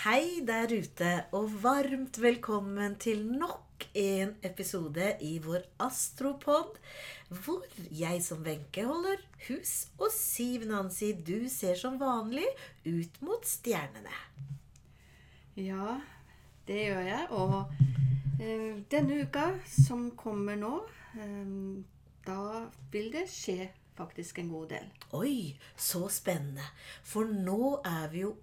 Hei der ute, og varmt velkommen til nok en episode i vår Astropod, hvor jeg som Wenche holder hus, og Siv Nancy, du ser som vanlig ut mot stjernene. Ja, det gjør jeg. Og eh, denne uka som kommer nå, eh, da vil det skje faktisk en god del. Oi, så spennende. For nå er vi jo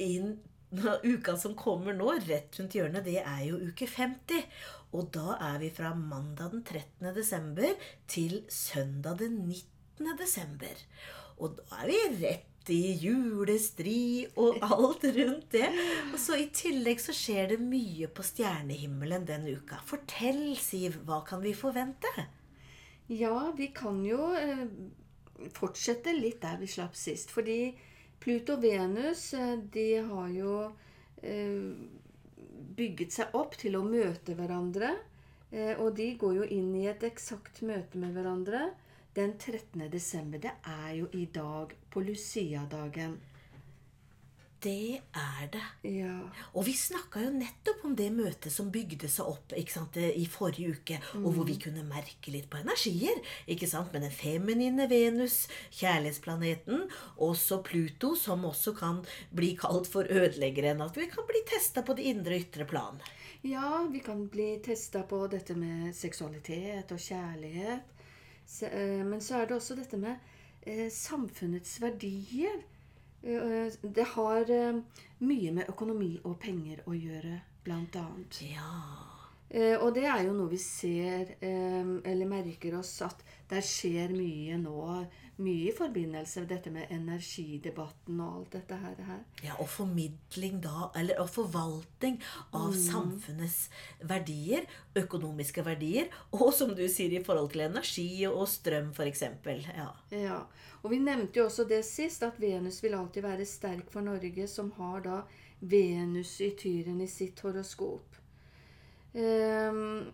inn Uka som kommer nå, rett rundt hjørnet, det er jo uke 50. Og da er vi fra mandag den 13. desember til søndag den 19. desember. Og da er vi rett i julestri og alt rundt det. Og så i tillegg så skjer det mye på stjernehimmelen den uka. Fortell, Siv, hva kan vi forvente? Ja, vi kan jo eh, fortsette litt der vi slapp sist. Fordi Pluto og Venus eh, de har jo eh, bygget seg opp til å møte hverandre. Eh, og de går jo inn i et eksakt møte med hverandre den 13. desember. Det er jo i dag, på Lucia-dagen. Det er det. Ja. Og vi snakka jo nettopp om det møtet som bygde seg opp ikke sant, i forrige uke, og hvor vi kunne merke litt på energier. ikke sant, Med den feminine Venus, kjærlighetsplaneten, også Pluto, som også kan bli kalt for ødeleggeren. At vi kan bli testa på det indre og ytre plan. ja, vi kan bli testa på dette med seksualitet og kjærlighet. Eh, Men så er det også dette med eh, samfunnets verdier. Eh, Det har eh, mye med økonomi og penger å gjøre, blant annet. Ja. Eh, Og det er jo noe vi ser, eller merker oss, at der skjer mye nå. Mye i forbindelse med dette med energidebatten og alt dette her. Ja, og formidling da, eller og forvaltning av samfunnets verdier, økonomiske verdier, og som du sier i forhold til energi og strøm f.eks. Ja. Ja, og vi nevnte jo også det sist, at Venus vil alltid være sterk for Norge, som har da Venus i tyren i sitt horoskop. For-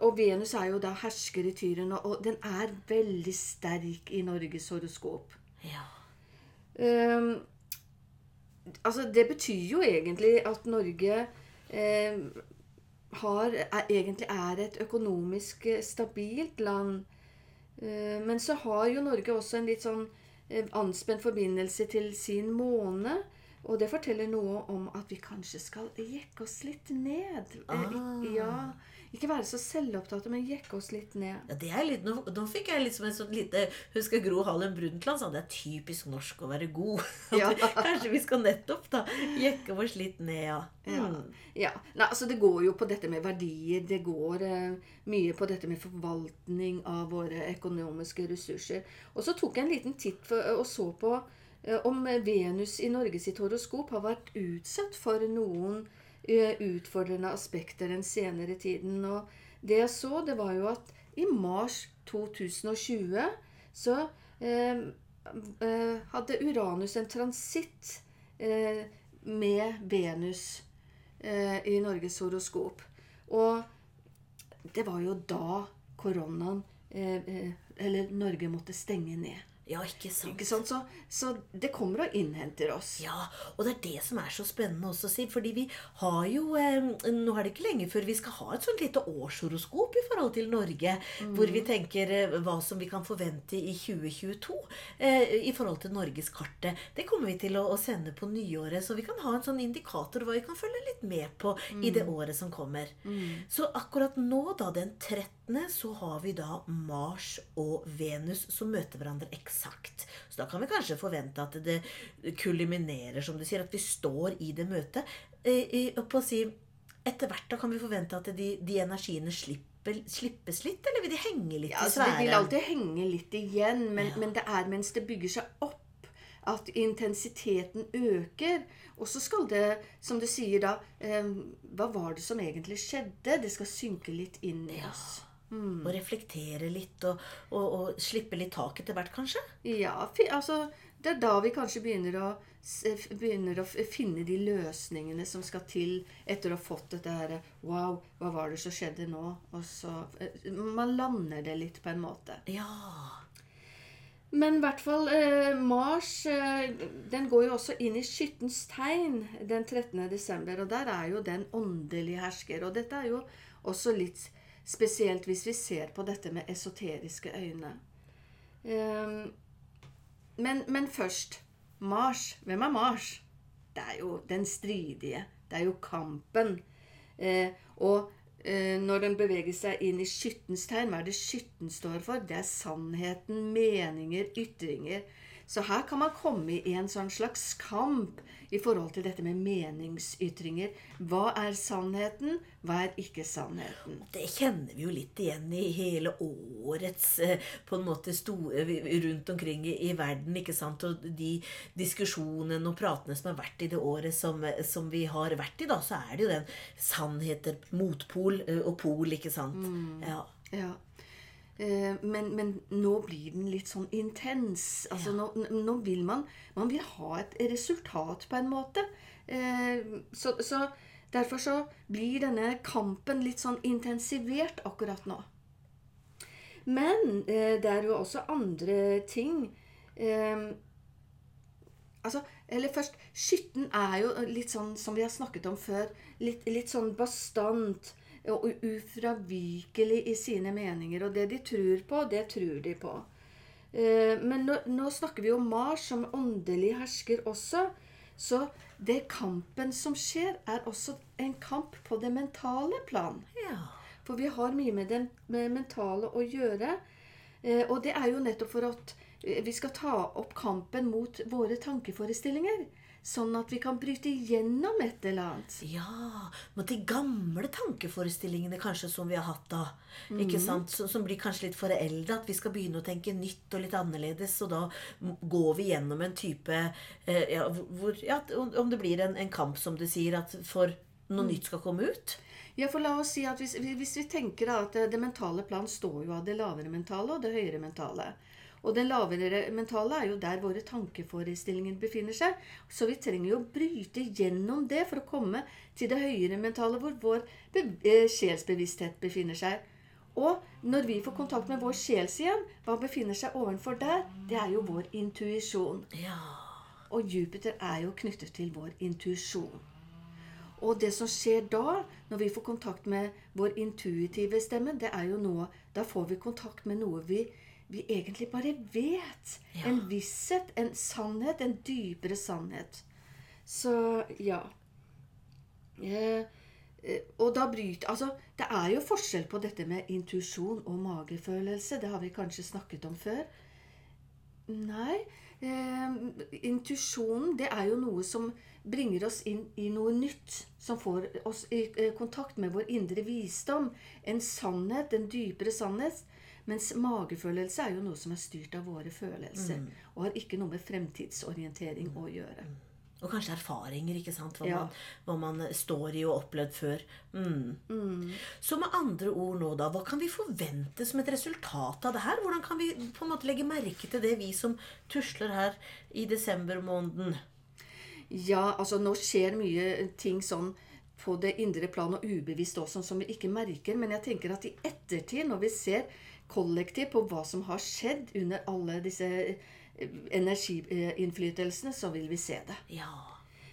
og Venus er jo da hersker i tyren, og, den er veldig sterk i Norges horoskop. ja. Um, altså, det betyr jo egentlig at Norge ehm, har, er, egentlig er et økonomisk eh, stabilt land. Eh, men så har jo Norge også en litt sånn eh, anspent forbindelse til sin måne. Og det forteller noe om at vi kanskje skal jekke oss litt ned. Eh, Ah. ja, ikke være så selvopptatte, men jekke oss litt ned. Ja, det er litt, nå, nå fikk jeg liksom en sånn lite Husker Gro Harlem Brundtland sa det er typisk norsk å være god. Ja. Kanskje vi skal nettopp da jekke oss litt ned, ja. Ja. Mm. ja. Nei, altså Det går jo på dette med verdier. Det går eh, mye på dette med forvaltning av våre økonomiske ressurser. Og så tok jeg en liten titt for, og så på eh, om Venus i Norge sitt horoskop har vært utsatt for noen eh, utfordrende aspekter den senere tiden. Og det jeg så, det var jo at i mars 2020 så eh, eh, hadde Uranus en transitt eh, med Venus eh, i Norges horoskop. Og det var jo da koronaen eh, eh, Eller Norge måtte stenge ned. Ja, ikke sant? Ikke sant? Så, så det kommer og innhenter oss. Ja, og det er det som er så spennende også, Siv. Fordi vi har jo eh, Nå er det ikke lenge før vi skal ha et sånt lite årshoroskop i forhold til Norge. Hvor vi tenker eh, hva som vi kan forvente i 2022 eh, i forhold til norgeskartet. Det kommer vi til å, å sende på nyåret, så vi kan ha en sånn indikator hva vi kan følge litt med på i det året som kommer. Så akkurat nå, da, den 13., så har vi da Mars og Venus som møter hverandre eksakt. Så da kan vi kanskje forvente at det kuliminerer, som du sier, at vi står i det møtet. Eh, i- og på å si, etter hvert da kan vi forvente at de, de energiene slipper, slippes litt, eller vil de henge litt Ja, i altså, de vil alltid henge litt igjen, men, Ja. men det er mens det bygger seg opp at intensiteten øker. Og så skal det, som du sier da eh, Hva var det som egentlig skjedde? Det skal synke litt inn i Ja. Oss. Og reflektere litt, og, og, og slippe litt tak etter hvert, kanskje? Ja, altså Det er da vi kanskje begynner å, begynner å finne de løsningene som skal til etter å ha fått dette her Wow, hva var det som skjedde nå? Og så eh, Man lander det litt, på en måte. Ja. Men i hvert fall eh, Mars eh, den går jo også inn i skyttens tegn den 13. desember. Og der er jo den åndelige hersker. Og dette er jo også litt spesielt hvis vi ser på dette med esoteriske øyne. Eh, men, men først Mars. Hvem er Mars? Det er jo den stridige. Det er jo kampen. Eh, og eh, når den beveger seg inn i skyttens tegn, hva er det skytten står for? Det er sannheten, meninger, ytringer. Så her kan man komme i en sånn slags kamp i forhold til dette med meningsytringer. Hva er sannheten? Hva er ikke sannheten? Det kjenner vi jo litt igjen i hele årets eh, på en måte store, rundt omkring i, i, verden. ikke sant? Og de diskusjonene og pratene som har vært i det året som, som, vi har vært i, da, så er det jo den sannheter, motpol eh, og pol, ikke sant? Mm. Ja. ja. Eh, men, men, nå blir den litt sånn intens. Altså, ja. nå, nå, vil man Man vil ha et resultat, på en måte. Eh, så, så, derfor så blir denne kampen litt sånn intensivert akkurat nå. Men eh, det er jo også andre ting. altså, eller først Skytten er jo litt sånn som vi har snakket om før. Litt, litt sånn bastant og ufravikelig i sine meninger. Og det de tror på, det tror de på. Eh, men nå, nå snakker vi om Mars som åndelig hersker også. Så det kampen som skjer, er også en kamp på det mentale plan. Ja. For vi har mye med det med mentale å gjøre. Eh, og det er jo nettopp for at vi skal ta opp kampen mot våre tankeforestillinger. Sånn at vi kan bryte igjennom et eller annet. Ja. Mot de gamle tankeforestillingene kanskje som vi har hatt da. Mm. ikke sant? Som, som, blir kanskje litt foreldre. At vi skal begynne å tenke nytt og litt annerledes. Og da går vi gjennom en type eh, ja, hvor, ja, Om det blir en, en, kamp, som du sier, at for noe mm. nytt skal komme ut. Ja, for la oss si at hvis, hvis vi tenker at det mentale plan står jo av det lavere mentale og det høyere mentale. Og den lavere mentale er jo der våre tankeforestillinger befinner seg. Så vi trenger jo å bryte gjennom det for å komme til det høyere mentale, hvor vår be sjelsbevissthet befinner seg. Og når vi får kontakt med vår sjels igjen, hva befinner seg ovenfor der? Det er jo vår intuisjon. Ja. Og Jupiter er jo knyttet til vår intuisjon. Og det som skjer da, når vi får kontakt med vår intuitive stemme, det er jo noe Da får vi kontakt med noe vi vi egentlig bare vet. Ja. En visshet, en sannhet, en dypere sannhet. Så ja. Eh, eh, og da bryter Altså, det er jo forskjell på dette med intuisjon og magefølelse. Det har vi kanskje snakket om før. Nei. Eh, intuisjonen, det er jo noe som bringer oss inn i noe nytt. Som får oss i eh, kontakt med vår indre visdom. En sannhet, en dypere sannhet mens magefølelse er jo noe som er styrt av våre følelser. Mm. Og har ikke noe med fremtidsorientering mm. å gjøre. Mm. Og kanskje erfaringer, ikke sant? Hva, ja. man, hva man, står i og opplevd før. Mm. mm. Så med andre ord nå, da, hva kan vi forvente som et resultat av det her? Hvordan kan vi på en måte legge merke til det, vi som tusler her i desember måneden? Ja, altså nå skjer mye ting sånn på det indre plan og ubevisst også, som vi ikke merker. Men jeg tenker at i ettertid, når vi ser kollektiv på hva som har skjedd under alle disse eh, energiinnflytelsene, så vil vi se det. Ja.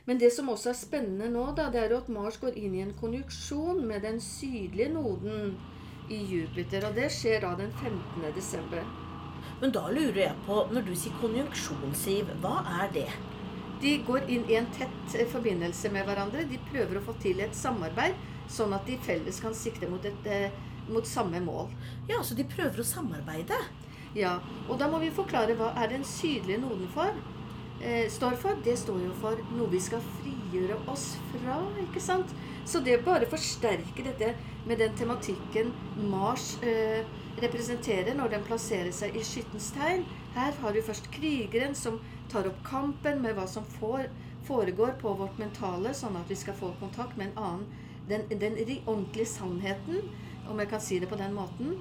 Men det som også er spennende nå, da, det er at Mars går inn i en konjunksjon med den sydlige noden i Jupiter. Og det skjer da den 15. desember. Men da lurer jeg på, når du sier konjunksjon, Siv, hva er det? De går inn i en tett eh, forbindelse med hverandre. De prøver å få til et samarbeid, sånn at de felles kan sikte mot et eh, mot samme mål. Ja, Så de prøver å samarbeide? Ja. Og da må vi forklare hva er den sydlige noden for. Eh, står for. Det står jo for noe vi skal frigjøre oss fra. ikke sant? Så det bare forsterker dette med den tematikken Mars eh, representerer når den plasserer seg i skyttens tegn. Her har vi først krigeren som tar opp kampen med hva som får, foregår på vårt mentale, sånn at vi skal få kontakt med en annen den, den ordentlige sannheten om jeg kan si det på den måten.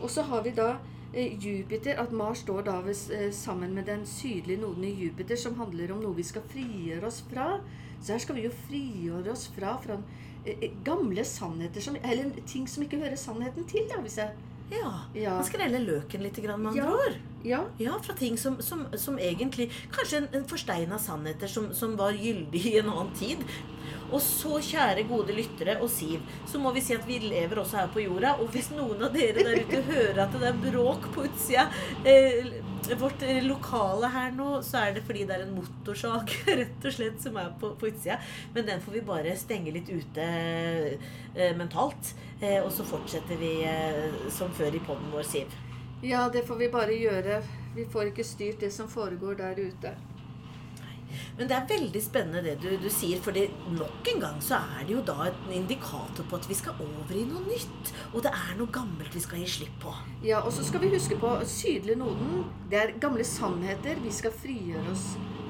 Og så har vi da eh, Jupiter, at Mars står da eh, sammen med den sydlige noden i Jupiter, som handler om noe vi skal frigjøre oss fra. Så her skal vi jo frigjøre oss fra, fra eh, gamle sannheter, som, eller ting som ikke hører sannheten til. da, hvis jeg... Ja. ja. Man skrelle løken litt, med andre ja. ord. Ja. Ja, fra ting som, som, som egentlig Kanskje en, en forsteina sannheter som, som var gyldig i en annen tid. Og så, kjære gode lyttere og Siv, så må vi si at vi lever også her på jorda. Og hvis noen av dere der ute hører at det er bråk på utsida eh, vårt eh, lokale her nå, så er det fordi det er en motorsag rett og slett som er på, på utsida. Men den får vi bare stenge litt ute eh, mentalt. Eh, og så fortsetter vi eh, som før i poden vår, Siv. Ja, det får vi bare gjøre. Vi får ikke styrt det som foregår der ute. Men det er veldig spennende det du, du sier, for nok en gang så er det jo da en indikator på at vi skal over i noe nytt. Og det er noe gammelt vi skal gi slipp på. Ja, og så skal vi huske på sydlig noden. Det er gamle sannheter vi skal frigjøre oss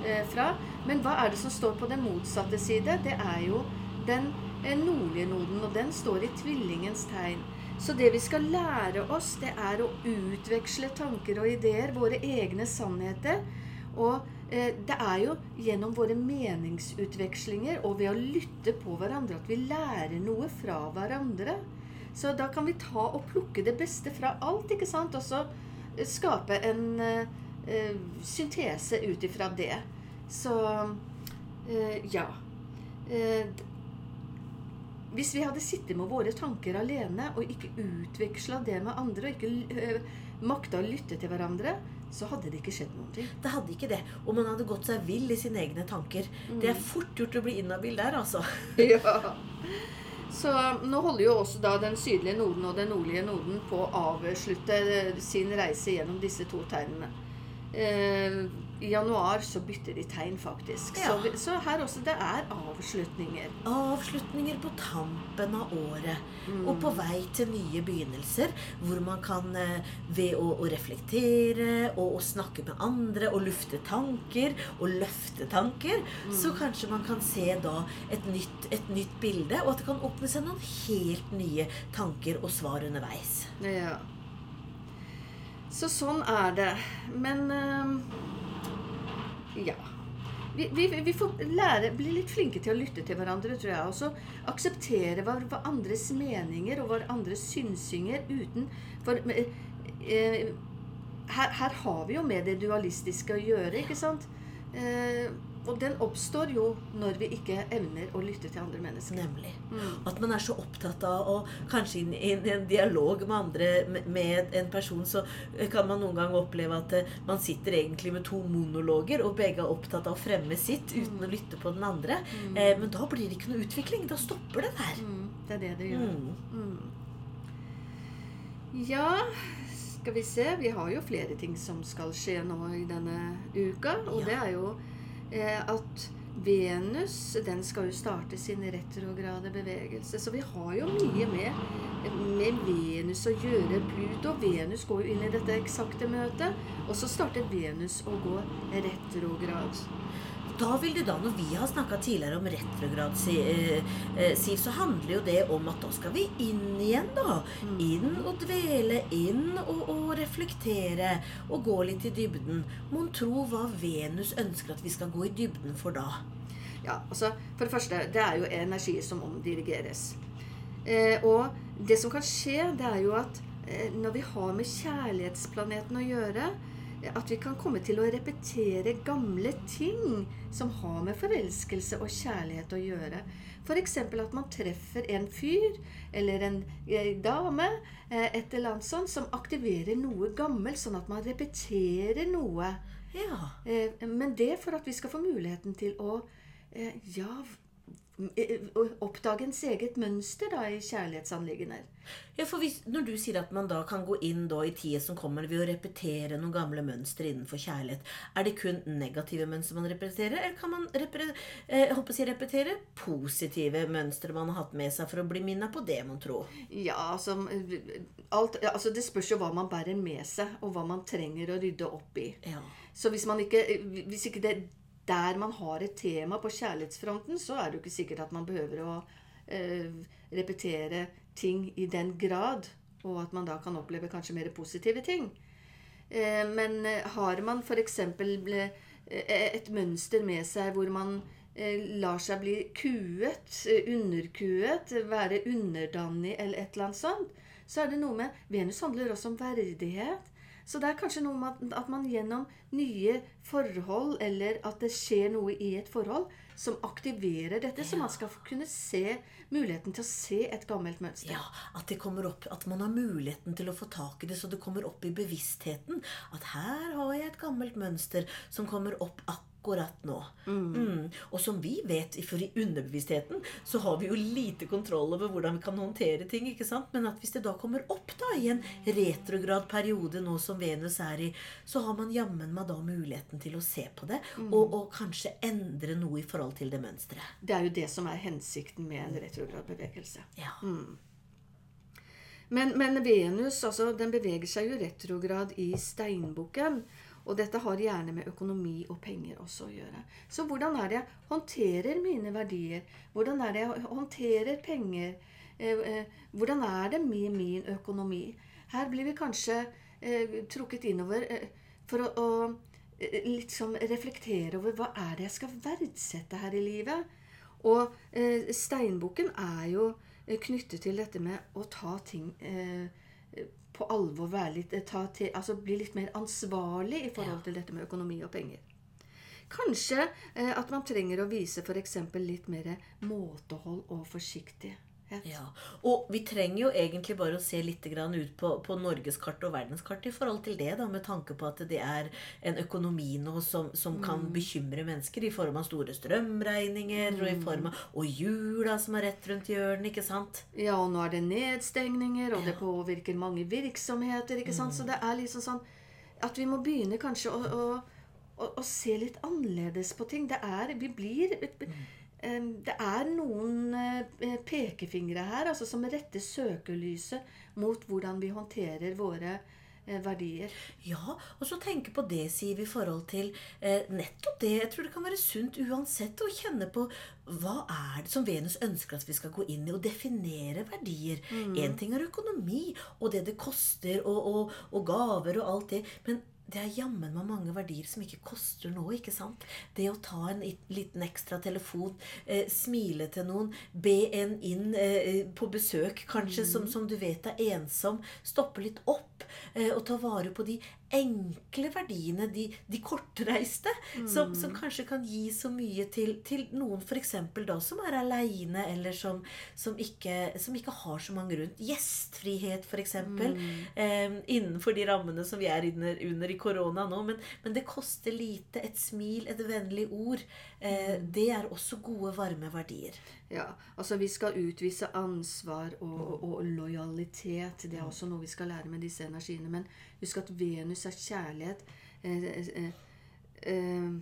eh, fra. Men hva er det som står på den motsatte side? Det er jo den eh, nordlige noden, og den står i tvillingens tegn. Så det vi skal lære oss, det er å utveksle tanker og ideer, våre egne sannheter. Og eh, det er jo gjennom våre meningsutvekslinger og ved å lytte på hverandre at vi lærer noe fra hverandre. Så da kan vi ta og plukke det beste fra alt, ikke sant? Og så eh, skape en eh, eh, syntese ut ifra det. Så eh, ja. Hvis vi hadde sittet med våre tanker alene og ikke utveksla det med andre, og ikke eh, makta å lytte til hverandre, så hadde det ikke skjedd noen ting. Det hadde ikke det. Og man hadde gått seg vill i sine egne tanker. Det er fort gjort å bli inhabil der, altså. Ja. Så nå holder jo også da den sydlige noden og den nordlige noden på å avslutte eh, sin reise gjennom disse to tegnene. Eh, I januar så bytter de tegn, faktisk. Ja. Så, vi, så her også det er avslutninger. Avslutninger på tampen av året. Og på vei til nye begynnelser. Hvor man kan eh, ved å, å reflektere og å snakke med andre og lufte tanker og løfte tanker, så kanskje man kan se da et nytt, et nytt bilde, og at det kan åpne seg noen helt nye tanker og svar underveis. Ja. Så sånn er det. Men eh, ja. Vi, vi, vi får lære, bli litt flinke til å lytte til hverandre, tror jeg. Og så hva, andres meninger og hva andres synsinger uten For eh, eh, her, her har vi jo med det dualistiske å gjøre, ikke sant? Eh, og den oppstår jo når vi ikke evner å lytte til andre mennesker. Nemlig. Mm. At man er så opptatt av å kanskje i en dialog med andre, med- en person, så kan man noen gang oppleve at eh, man sitter egentlig med to monologer, og begge er opptatt av å fremme sitt uten å lytte på den andre. Eh, men da blir det ikke noe utvikling. Da stopper det der. Mm, det er det det gjør. Mm. Mm. Ja, skal vi se. Vi har jo flere ting som skal skje nå i denne uka. Og Ja. det er jo at Venus den skal jo starte sin retrograde bevegelse. Så vi har jo mye med, med Venus å gjøre. Pluto Venus går jo inn i dette eksakte møtet. Og så starter Venus å gå retrograd. Da vil det da, når vi har snakka tidligere om retrograd, eh, eh, Siv, så handler jo det om at da skal vi inn igjen, da. Inn og dvele, inn og, og reflektere. Og gå litt i dybden. Mon tro hva Venus ønsker at vi skal gå i dybden for da. Ja, altså For det første, det er jo energi som omdirigeres. Eh, og det som kan skje, det er jo at eh, når vi har med kjærlighetsplaneten å gjøre, at vi kan komme til å repetere gamle ting som har med forelskelse og kjærlighet å gjøre. F.eks. at man treffer en fyr eller en eh, dame eh, et eller annet sånt, som aktiverer noe gammelt, sånn at man repeterer noe. Ja. Eh, Men det for at vi skal få muligheten til å ja, oppdage ens eget mønster da, i kjærlighetsanliggender. Ja, for hvis, Når du sier at man da kan gå inn da i tida som kommer ved å repetere noen gamle mønstre innenfor kjærlighet, er det kun negative mønstre man repeterer, eller kan man repre, eh, jeg repetere positive mønstre man har hatt med seg for å bli minnet på det, mon tro? Ja, altså, alt, altså Det spørs jo hva man bærer med seg, og hva man trenger å rydde opp i. Ja. Så hvis, man ikke, hvis ikke det der man har et tema på kjærlighetsfronten, så er det jo ikke sikkert at man behøver å eh, repetere ting i den grad, og at man da kan oppleve kanskje mer positive ting. Eh, men eh, har man f.eks. et mønster med seg hvor man eh, lar seg bli kuet, eh, underkuet, være underdanig eller et eller annet sånt, så er det noe med Venus handler også om verdighet. Så det er kanskje noe med at, man gjennom nye forhold, eller at det skjer noe i et forhold, som aktiverer dette, så man skal kunne se muligheten til å se et gammelt mønster. Ja, at det kommer opp, at man har muligheten til å få tak i det, så det kommer opp i bevisstheten. At her har jeg et gammelt mønster som kommer opp akkurat nå. Mm. Og som vi vet, for i underbevisstheten så har vi jo lite kontroll over hvordan vi kan håndtere ting. ikke sant? Men at hvis det da kommer opp da i en retrograd periode nå som Venus er i, så har man jammen meg da muligheten til å se på det, og, og kanskje endre noe i forhold til det mønsteret. Det er jo det som er hensikten med en retrograd bevegelse. Ja. Men, men Venus altså, den beveger seg jo retrograd i steinbukken. Og dette har gjerne med økonomi og penger også å gjøre. Så hvordan er det jeg håndterer mine verdier? Hvordan er det jeg håndterer penger? Eh, eh, hvordan er det med min økonomi? Her blir vi kanskje eh, trukket innover for å, å liksom reflektere over hva er det jeg skal verdsette her i livet? Og steinboken er jo knyttet til dette med å ta ting på alvor, være litt, eh, ta til, altså bli litt mer ansvarlig i forhold til dette med økonomi og penger. Kanskje eh, at man trenger å vise f.eks. litt mer måtehold og forsiktighet. Ja, Og vi trenger jo egentlig bare å se litt grann ut på, på norgeskartet og verdenskartet i forhold til det, da, med tanke på at det er en økonomi nå som, som kan bekymre mennesker i form av store strømregninger og i form av Og jula som er rett rundt hjørnet, ikke sant? Ja, og nå er det nedstengninger, og det påvirker mange virksomheter. ikke sant? Så det er liksom sånn at vi må begynne kanskje å, å, å, å se litt annerledes på ting. Det er Vi blir eh, Det er noen eh, pekefingre her altså, som retter søkelyset mot hvordan vi håndterer våre eh, verdier. Ja, og så tenke på det, Siv, i forhold til eh, nettopp det. Jeg tror det kan være sunt uansett å kjenne på hva er det som Venus ønsker at vi skal gå inn i, og definere verdier. Én ting er økonomi og det det koster, og, og, og gaver og alt det. men det er jammen meg mange verdier som ikke koster noe. ikke sant? Det å ta en liten ekstra telefon, eh, smile til noen, be en inn eh, på besøk kanskje, som, som du vet er ensom, stoppe litt opp eh, og ta vare på de enkle verdiene, de, de kortreiste, som, som kanskje kan gi så mye til, til noen f.eks. da som er aleine, eller som, som, ikke, som ikke har så mange rundt. Gjestfrihet, f.eks. Eh, innenfor de rammene som vi er under, under i korona nå. Men, men det koster lite. Et smil, et vennlig ord. Eh, det er også gode, varme verdier. Ja, altså Vi skal utvise ansvar og, og lojalitet. Det er også noe vi skal lære med disse energiene. Men husk at Venus er kjærlighet. Eh, eh, eh,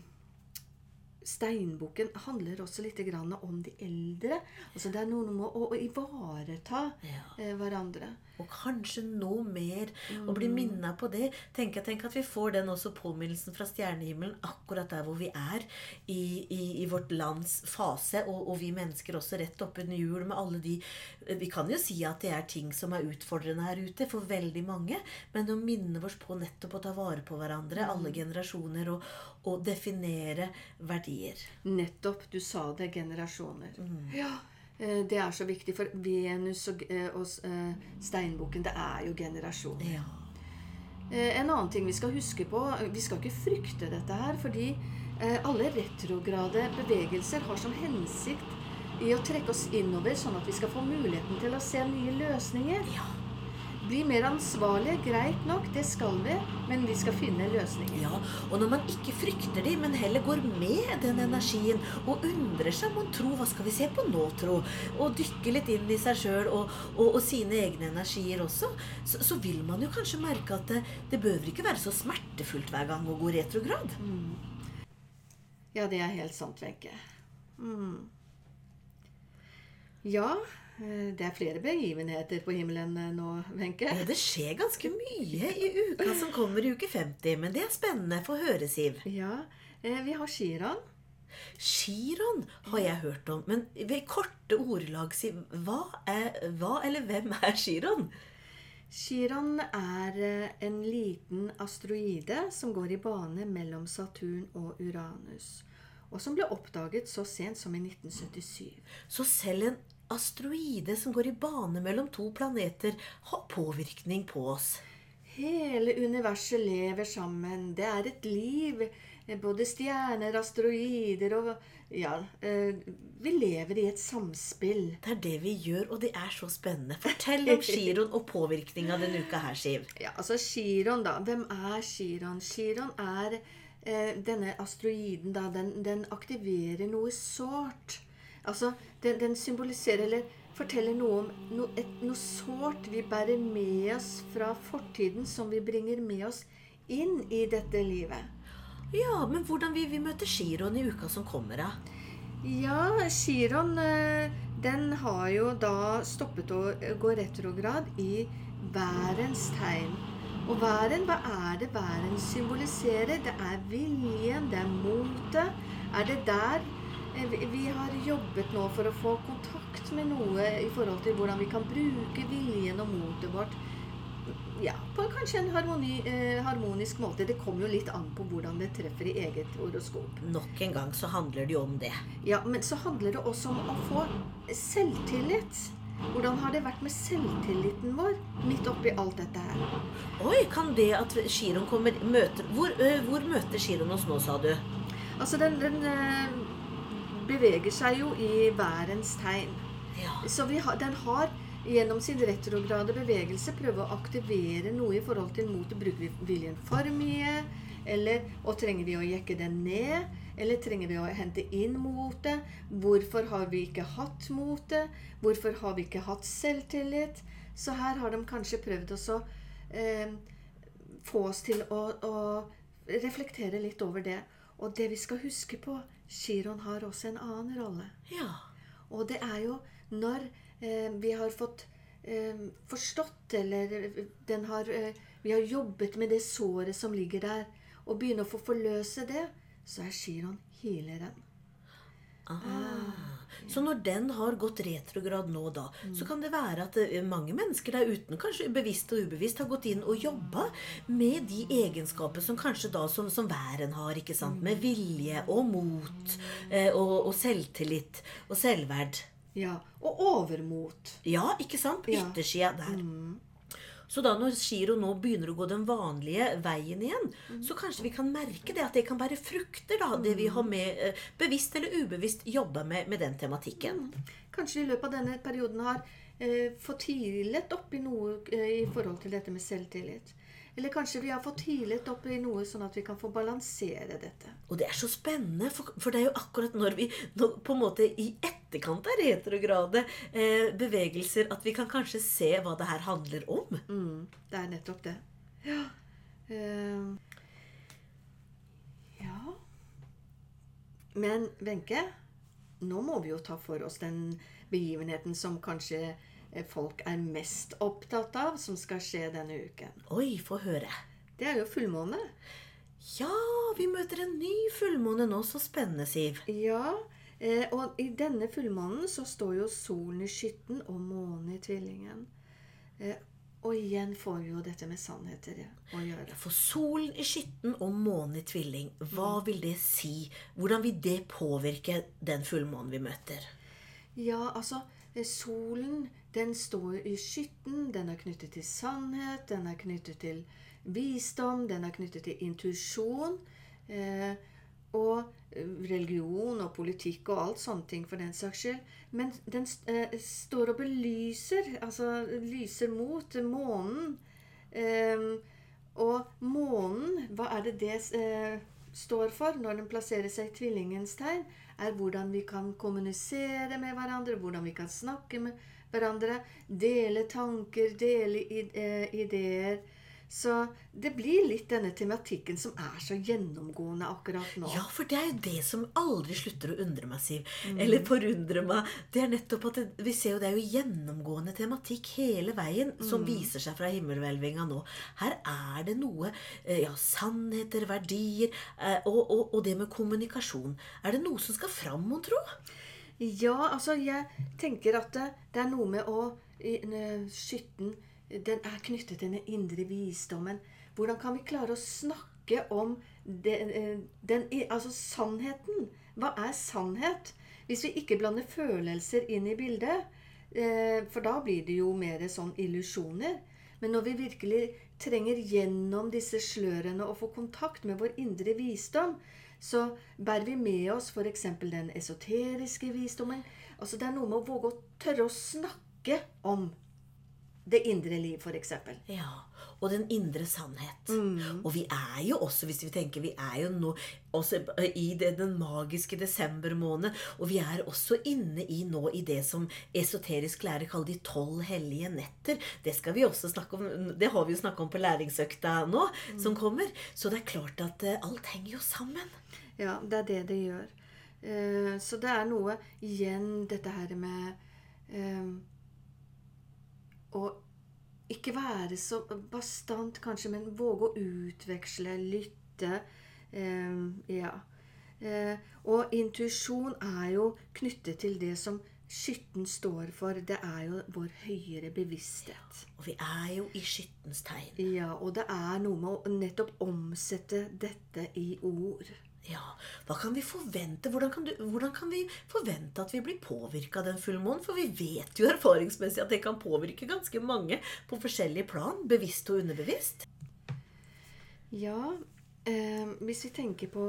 Steinboken handler også litt grann om de eldre. Altså Det er noe med å, å ivareta eh, hverandre. Og kanskje noe mer. Og bli minna på det. Tenk, tenk, at vi får den også påminnelsen fra stjernehimmelen akkurat der hvor vi er i, i, i vårt lands fase, og, og vi mennesker også rett oppunder jul med alle de Vi kan jo si at det er ting som er utfordrende her ute for veldig mange, men å minne oss på nettopp å ta vare på hverandre, alle generasjoner, og, og definere verdier. Nettopp. Du sa det. Generasjoner. Ja, eh, Det er så viktig, for Venus og, eh, og steinbukken, steinboken, det er jo generasjoner. Ja. Eh, En annen ting vi skal huske på Vi skal ikke frykte dette her, fordi eh, alle retrograde bevegelser har som hensikt i å trekke oss innover, sånn at vi skal få muligheten til å se nye løsninger. ja. Bli mer ansvarlige, greit nok, det skal vi, men vi skal finne løsninger. Ja, og når man ikke frykter de, men heller går med den energien og undrer seg mon tro, hva skal vi se på nå, tro, og dykker litt inn i seg sjøl og, og, og sine egne energier også, så, så vil man jo kanskje merke at det, det behøver ikke være så smertefullt hver gang å gå retrograd. Ja, det er helt sant, Wenche. Mm. Ja, det er flere begivenheter på himmelen eh, nå, Wenche. Det skjer ganske mye i uka som kommer i uke 50, men det er spennende. Få høre, Siv. Ja, eh, vi har Shiran. Chiron har jeg hørt om, men ved korte ordelag, Siv, hva, er, hva eller hvem er Chiron? Chiron er eh, en liten asteroide som går i bane mellom Saturn og Uranus, og som ble oppdaget så sent som i 1977. Så selv en asteroide som går i bane mellom to planeter, har påvirkning på oss. hele universet lever sammen. Det er et liv. Både stjerner, asteroider og Ja, eh, vi lever i et samspill. Det er det vi gjør, og det er så spennende. Fortell om Chiron og påvirkninga denne uka her, Siv. Ja, altså Chiron, da. Hvem er Chiron? Chiron er eh, denne asteroiden, da. Den, den aktiverer noe sårt. Altså, den, den symboliserer eller forteller noe om no, et, noe sårt vi bærer med oss fra fortiden, som vi bringer med oss inn i dette livet. Ja, men hvordan vil vi møte Chiron i uka som kommer, da? Ja, Chiron eh, den har jo da stoppet å gå retrograd i værens tegn. Og væren, hva er det væren symboliserer? Det er viljen, det er motet. Er det der eh, vi- vi har jobbet nå for å få kontakt med noe i forhold til hvordan vi kan bruke viljen og motet vårt ja, på kanskje en harmoni, eh, harmonisk måte. Det kommer jo litt an på hvordan det treffer i eget horoskop. Nok en gang så handler det jo om det. Ja, men så handler det også om å få selvtillit. Hvordan har det vært med selvtilliten vår midt oppi alt dette her? Oi, kan det at Chiron kommer møter, hvor, øh, hvor møter Chiron oss nå, sa du? Altså, den, den eh, beveger seg jo i værens tegn. Ja. Så vi har, den har gjennom sin retrograde bevegelse prøve å aktivere noe i forhold til motet. Bruker vi viljen for mye? Eller, og trenger vi å jekke den ned? Eller trenger vi å hente inn motet? Hvorfor har vi ikke hatt motet? Hvorfor har vi ikke hatt selvtillit? Så her har de kanskje prøvd også eh, få oss til å, å reflektere litt over det. Og det vi skal huske på, Chiron har også en annen rolle. ja. Og det er jo når eh, vi har fått eh, forstått, eller eh, den har, eh, vi har jobbet med det såret som ligger der, og begynner å få forløse det, så er Chiron healeren. Ah. Så når den har gått retrograd nå, da, så kan det være at eh, mange mennesker der uten, kanskje bevisst og ubevisst, har gått inn og jobba med de egenskaper som kanskje da som, som væren har, ikke sant? Med vilje og mot eh, og, og selvtillit og selvverd. Ja, Og overmot. Ja, ikke sant? Yttersida der. Så da når Giro nå begynner å gå den vanlige veien igjen, så kanskje vi kan merke det at det kan være frukter, da, det vi har med, eh, bevisst eller ubevisst jobba med, med den tematikken. Kanskje i løpet av denne perioden har eh, fått hylet opp i noe eh, i forhold til dette med selvtillit. Eller kanskje vi har fått hilet opp i noe sånn at vi kan få balansere dette. Og det er så spennende, for, for det er jo akkurat når vi når, på en måte i etterkant av retrograde eh, bevegelser at vi kan kanskje se hva det her handler om. Mm, det er nettopp det. Ja. Uh, ja. Men Wenche, nå må vi jo ta for oss den begivenheten som kanskje eh, folk er mest opptatt av, som skal skje denne uken. Oi, få høre. Det er jo fullmåne. Ja, vi møter en ny fullmåne nå. Så spennende, Siv. Ja, eh, og i denne fullmånen så står jo solen i skytten og månen i tvillingen. Eh, og igjen får vi jo dette med sannheter å gjøre. For solen i skytten og månen i tvilling, hva vil det si? Hvordan vil det påvirke den fullmånen vi møter? Ja, altså eh, Solen den står i skytten. Den er knyttet til sannhet. Den er knyttet til visdom. Den er knyttet til intuisjon. Eh, og religion og politikk og alt sånne ting for den saks skyld. Men den eh, står og belyser, altså lyser mot månen. Eh, og månen, hva er det det eh, står for når den plasserer seg i tvillingens tegn? Er hvordan vi kan kommunisere med hverandre, hvordan vi kan snakke med hverandre. Dele tanker, dele eh, ideer. Så det blir litt denne tematikken som er så gjennomgående akkurat nå. Ja, for det er jo det som aldri slutter å undre meg, Siv. Eller forundre meg. Det er nettopp at det, vi ser jo det er jo gjennomgående tematikk hele veien som viser seg fra himmelhvelvinga nå. Her er det noe eh, Ja, sannheter, verdier eh, og, og, og det med kommunikasjon. Er det noe som skal fram, mon tro? Ja, altså jeg tenker at det, det er noe med å Skytten den er knyttet til den indre visdommen. Hvordan kan vi klare å snakke om den, eh, den, altså sannheten? Hva er sannhet? Hvis vi ikke blander følelser inn i bildet, eh, for da blir det jo mer sånn illusjoner. Men når vi virkelig trenger gjennom disse slørene og få kontakt med vår indre visdom, så bærer vi med oss f.eks. den esoteriske visdommen. Altså Det er noe med å våge å tørre å snakke om det indre liv, f.eks. Ja, og den indre sannhet. Mm. Og vi er jo også, hvis vi tenker, vi er jo nå også i det, den magiske desembermåned, og vi er også inne i nå i det som esoterisk lærer kaller de tolv hellige netter. Det skal vi også snakke om, det har vi jo snakka om på læringsøkta nå, som kommer. Så det er klart at eh, alt henger jo sammen. Ja, det er det det gjør. Uh, så det er noe igjen dette her med eh, å ikke være så bastant, kanskje, men våge å utveksle, lytte. Eh, ja. Eh, og intuisjon er jo knyttet til det som skytten står for. Det er jo vår høyere bevissthet. Ja, Og vi er jo i skyttens tegn. Ja, og det er noe med å nettopp omsette dette i ord. Ja, hva kan vi forvente? Hvordan kan, du, hvordan kan vi forvente at vi blir påvirka av den fullmånen? For vi vet jo erfaringsmessig at det kan påvirke ganske mange på forskjellige plan. Bevisst og underbevisst. Ja, eh, hvis vi tenker på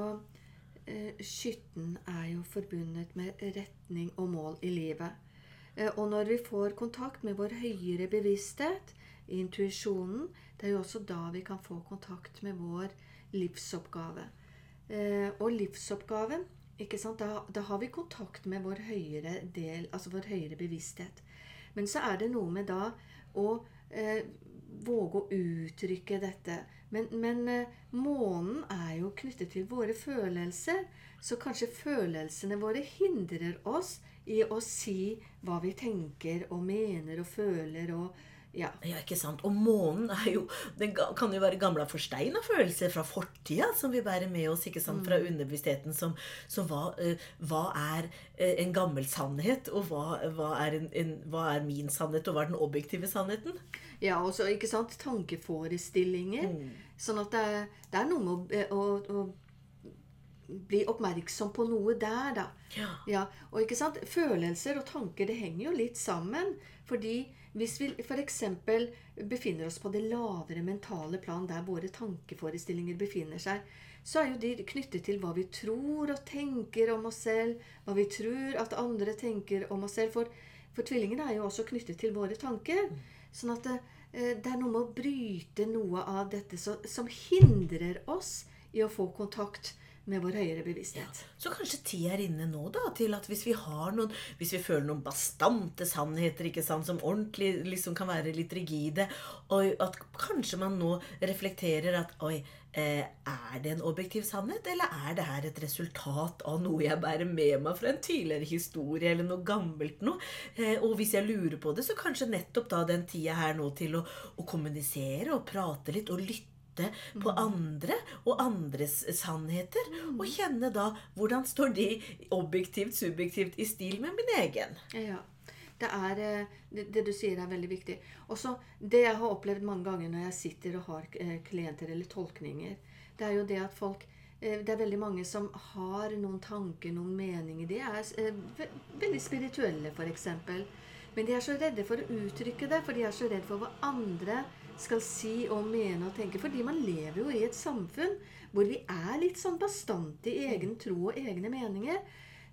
eh, Skytten er jo forbundet med retning og mål i livet. Eh, og når vi får kontakt med vår høyere bevissthet, intuisjonen, det er jo også da vi kan få kontakt med vår livsoppgave. Eh, og livsoppgaven? Da, da, har vi kontakt med vår høyere del, altså vår høyere bevissthet. Men så er det noe med da å eh, våge å uttrykke dette. Men, men eh, månen er jo knyttet til våre følelser, så kanskje følelsene våre hindrer oss i å si hva vi tenker og mener og føler og ja. ja, ikke sant. Og månen er jo Den kan jo være gamle forsteina følelser fra fortida som vi bærer med oss ikke sant, fra underbevisstheten. Som, så hva, uh, hva, er uh, en gammel sannhet, og hva, hva, er en, en, hva, er min sannhet, og hva er den objektive sannheten? Ja, og så, ikke sant, tankeforestillinger. Mm. Sånn at det, det, er noe med å, å, å bli oppmerksom på noe der, da. Ja. ja. Og ikke sant, følelser og tanker, det henger jo litt sammen. Fordi hvis vi f.eks. befinner oss på det lavere mentale plan, der våre tankeforestillinger befinner seg, så er jo de knyttet til hva vi tror og tenker om oss selv, hva vi tror at andre tenker om oss selv. For, for tvillingene er jo også knyttet til våre tanker. Sånn at det, eh, det er noe med å bryte noe av dette som hindrer oss i å få kontakt med vår høyere bevissthet. Ja, så kanskje tida er inne nå da, til at hvis vi har noen, hvis vi føler noen bastante sannheter ikke sant, som ordentlig liksom kan være litt rigide, og at kanskje man nå reflekterer at oi, eh, er det en objektiv sannhet, eller er det her et resultat av noe jeg bærer med meg fra en tidligere historie, eller noe gammelt noe? Eh, og hvis jeg lurer på det, så kanskje nettopp da den tida her nå til å, å kommunisere og prate litt og lytte lytte på andre og andres sannheter. Og kjenne da hvordan står de objektivt, subjektivt i stil med min egen. Ja. Det, er, eh, det, det, du sier, er veldig viktig. Også det jeg har opplevd mange ganger når jeg sitter og har eh, klienter eller tolkninger, det er jo det at folk eh, det er veldig mange som har noen tanker, noen meninger. De er veldig spirituelle, f.eks. Men de er så redde for å uttrykke det, for de er så redde for hva andre skal si og mene og tenke. Fordi man lever jo i et samfunn hvor vi er litt sånn bastante i egen tro og egne meninger.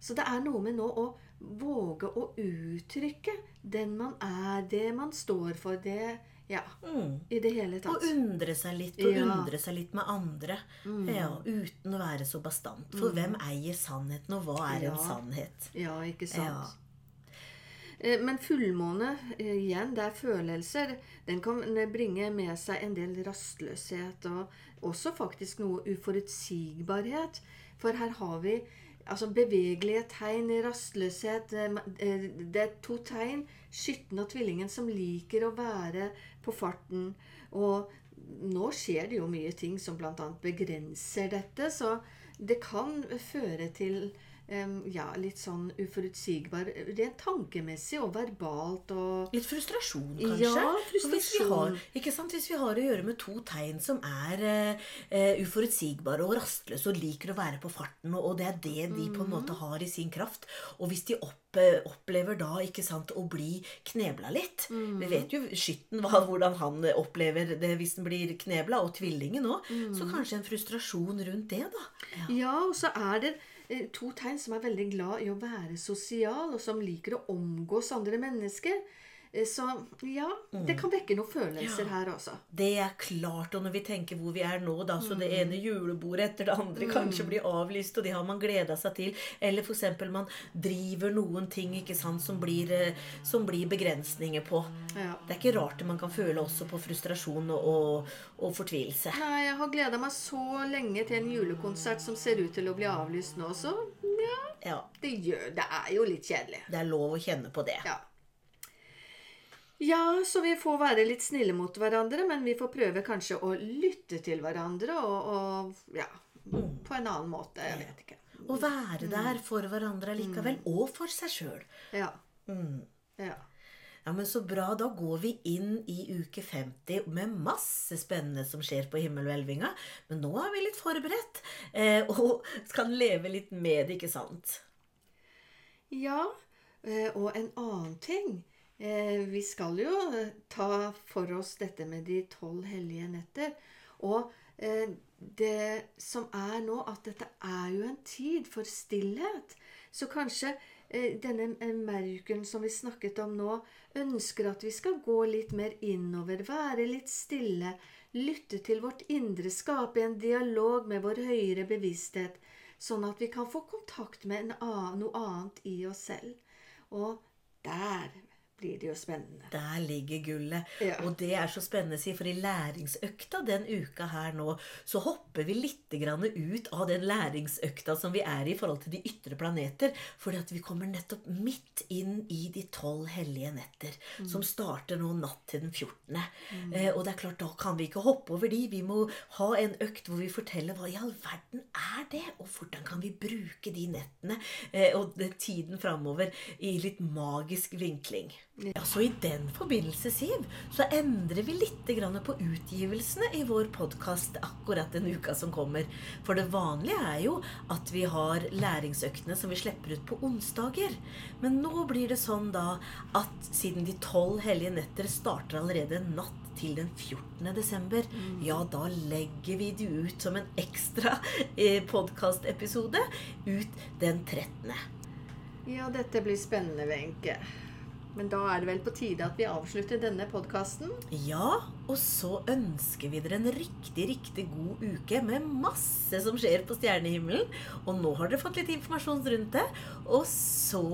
Så det er noe med nå å våge å uttrykke den man er, det man står for, det ja, mm. i det hele tatt. Og undre seg litt, og ja. undre seg litt med andre. Mm. Ja, uten å være så bastant. For mm. hvem eier sannheten, og hva er ja. en sannhet? Ja, ikke sant. Eh, men fullmåne, eh, igjen, det er følelser. Den kan bringe med seg en del rastløshet og også faktisk noe uforutsigbarhet. For her har vi altså bevegelige tegn, rastløshet eh, Det er to tegn, skytten og tvillingen, som liker å være på farten. Og nå skjer det jo mye ting som bl.a. begrenser dette, så det kan føre til ja, litt sånn uforutsigbar rent tankemessig og verbalt og Litt frustrasjon, kanskje? Ja, frustrasjon. Hvis vi, har, ikke sant? hvis vi har å gjøre med to tegn som er uh, uforutsigbare og rastløse og liker å være på farten, og, det er det de på en måte har i sin kraft Og hvis de opp, eh, opplever da ikke sant, å bli knebla litt Vi vet jo skytten hvordan han opplever det hvis den blir knebla, og tvillingen òg. Så kanskje en frustrasjon rundt det, da. Ja. Ja, og så er det to tegn som er veldig glad i å være sosial, og som liker å omgås andre mennesker. Eh, Så ja, det kan vekke noen følelser Ja. her også. Det er klart, og når vi tenker hvor vi er nå, da, så det ene julebordet etter det andre kanskje blir avlyst, og det har man gleda seg til. Eller f.eks. man driver noen ting ikke sant, som blir, eh, som blir begrensninger på. Ja. Det er ikke rart man kan føle også på frustrasjon og, og, og fortvilelse. Nei, jeg har gleda meg så lenge til en julekonsert som ser ut til å bli avlyst nå, så ja, Ja, det gjør Det er jo litt kjedelig. det er lov å kjenne på det. Ja. Ja, så vi får være litt snille mot hverandre, men vi får prøve kanskje å lytte til hverandre og, og ja, på en annen måte. Jeg vet ikke. Å være der for hverandre likevel, og for seg sjøl. Ja. Mm. ja. Ja, men Så bra. Da går vi inn i uke 50 med masse spennende som skjer på himmelhvelvinga. Men nå er vi litt forberedt, eh, og skal leve litt med det, ikke sant? Ja, eh, og en annen ting. Eh, Vi skal jo eh, ta for oss dette med de tolv hellige netter. Og eh, det som er nå, at dette er jo en tid for stillhet. Så kanskje denne merken som vi snakket om nå, ønsker at vi skal gå litt mer innover, være litt stille, lytte til vårt indre, skape en dialog med vår høyere bevissthet, sånn at vi kan få kontakt med en annen, noe annet i oss selv. Og der blir det jo spennende. Der ligger gullet. Ja. Og det er så spennende, si, for i læringsøkta den uka her nå, så hopper vi litt grann ut av den læringsøkta som vi er i i forhold til de ytre planeter. Fordi at vi kommer nettopp midt inn i de tolv hellige netter, som starter nå natt til den 14. Eh, og det er klart, da kan vi ikke hoppe over de. Vi må ha en økt hvor vi forteller hva i all verden er det, og hvordan kan vi bruke de nettene eh, og tiden framover i litt magisk vinkling. Ja, så I den forbindelse, Siv, så endrer vi litt på utgivelsene i vår podkast akkurat den uka som kommer. For det vanlige er jo at vi har læringsøktene som vi slipper ut på onsdager. Men nå blir det sånn da at siden de tolv hellige netter starter allerede natt til den 14. desember, ja, da legger vi det ut som en ekstra eh, podkastepisode ut den 13. Ja, dette blir spennende, Wenche. Men da er det vel på tide at vi avslutter denne podkasten. Ja, og så ønsker vi dere en riktig, riktig god uke med masse som skjer på stjernehimmelen. Og nå har dere fått litt informasjon rundt det. Og så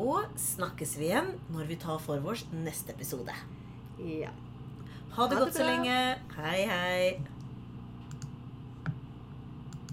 snakkes vi igjen når vi tar for vårs neste episode. Ja. Ha det Ha det godt så lenge. Hei, hei.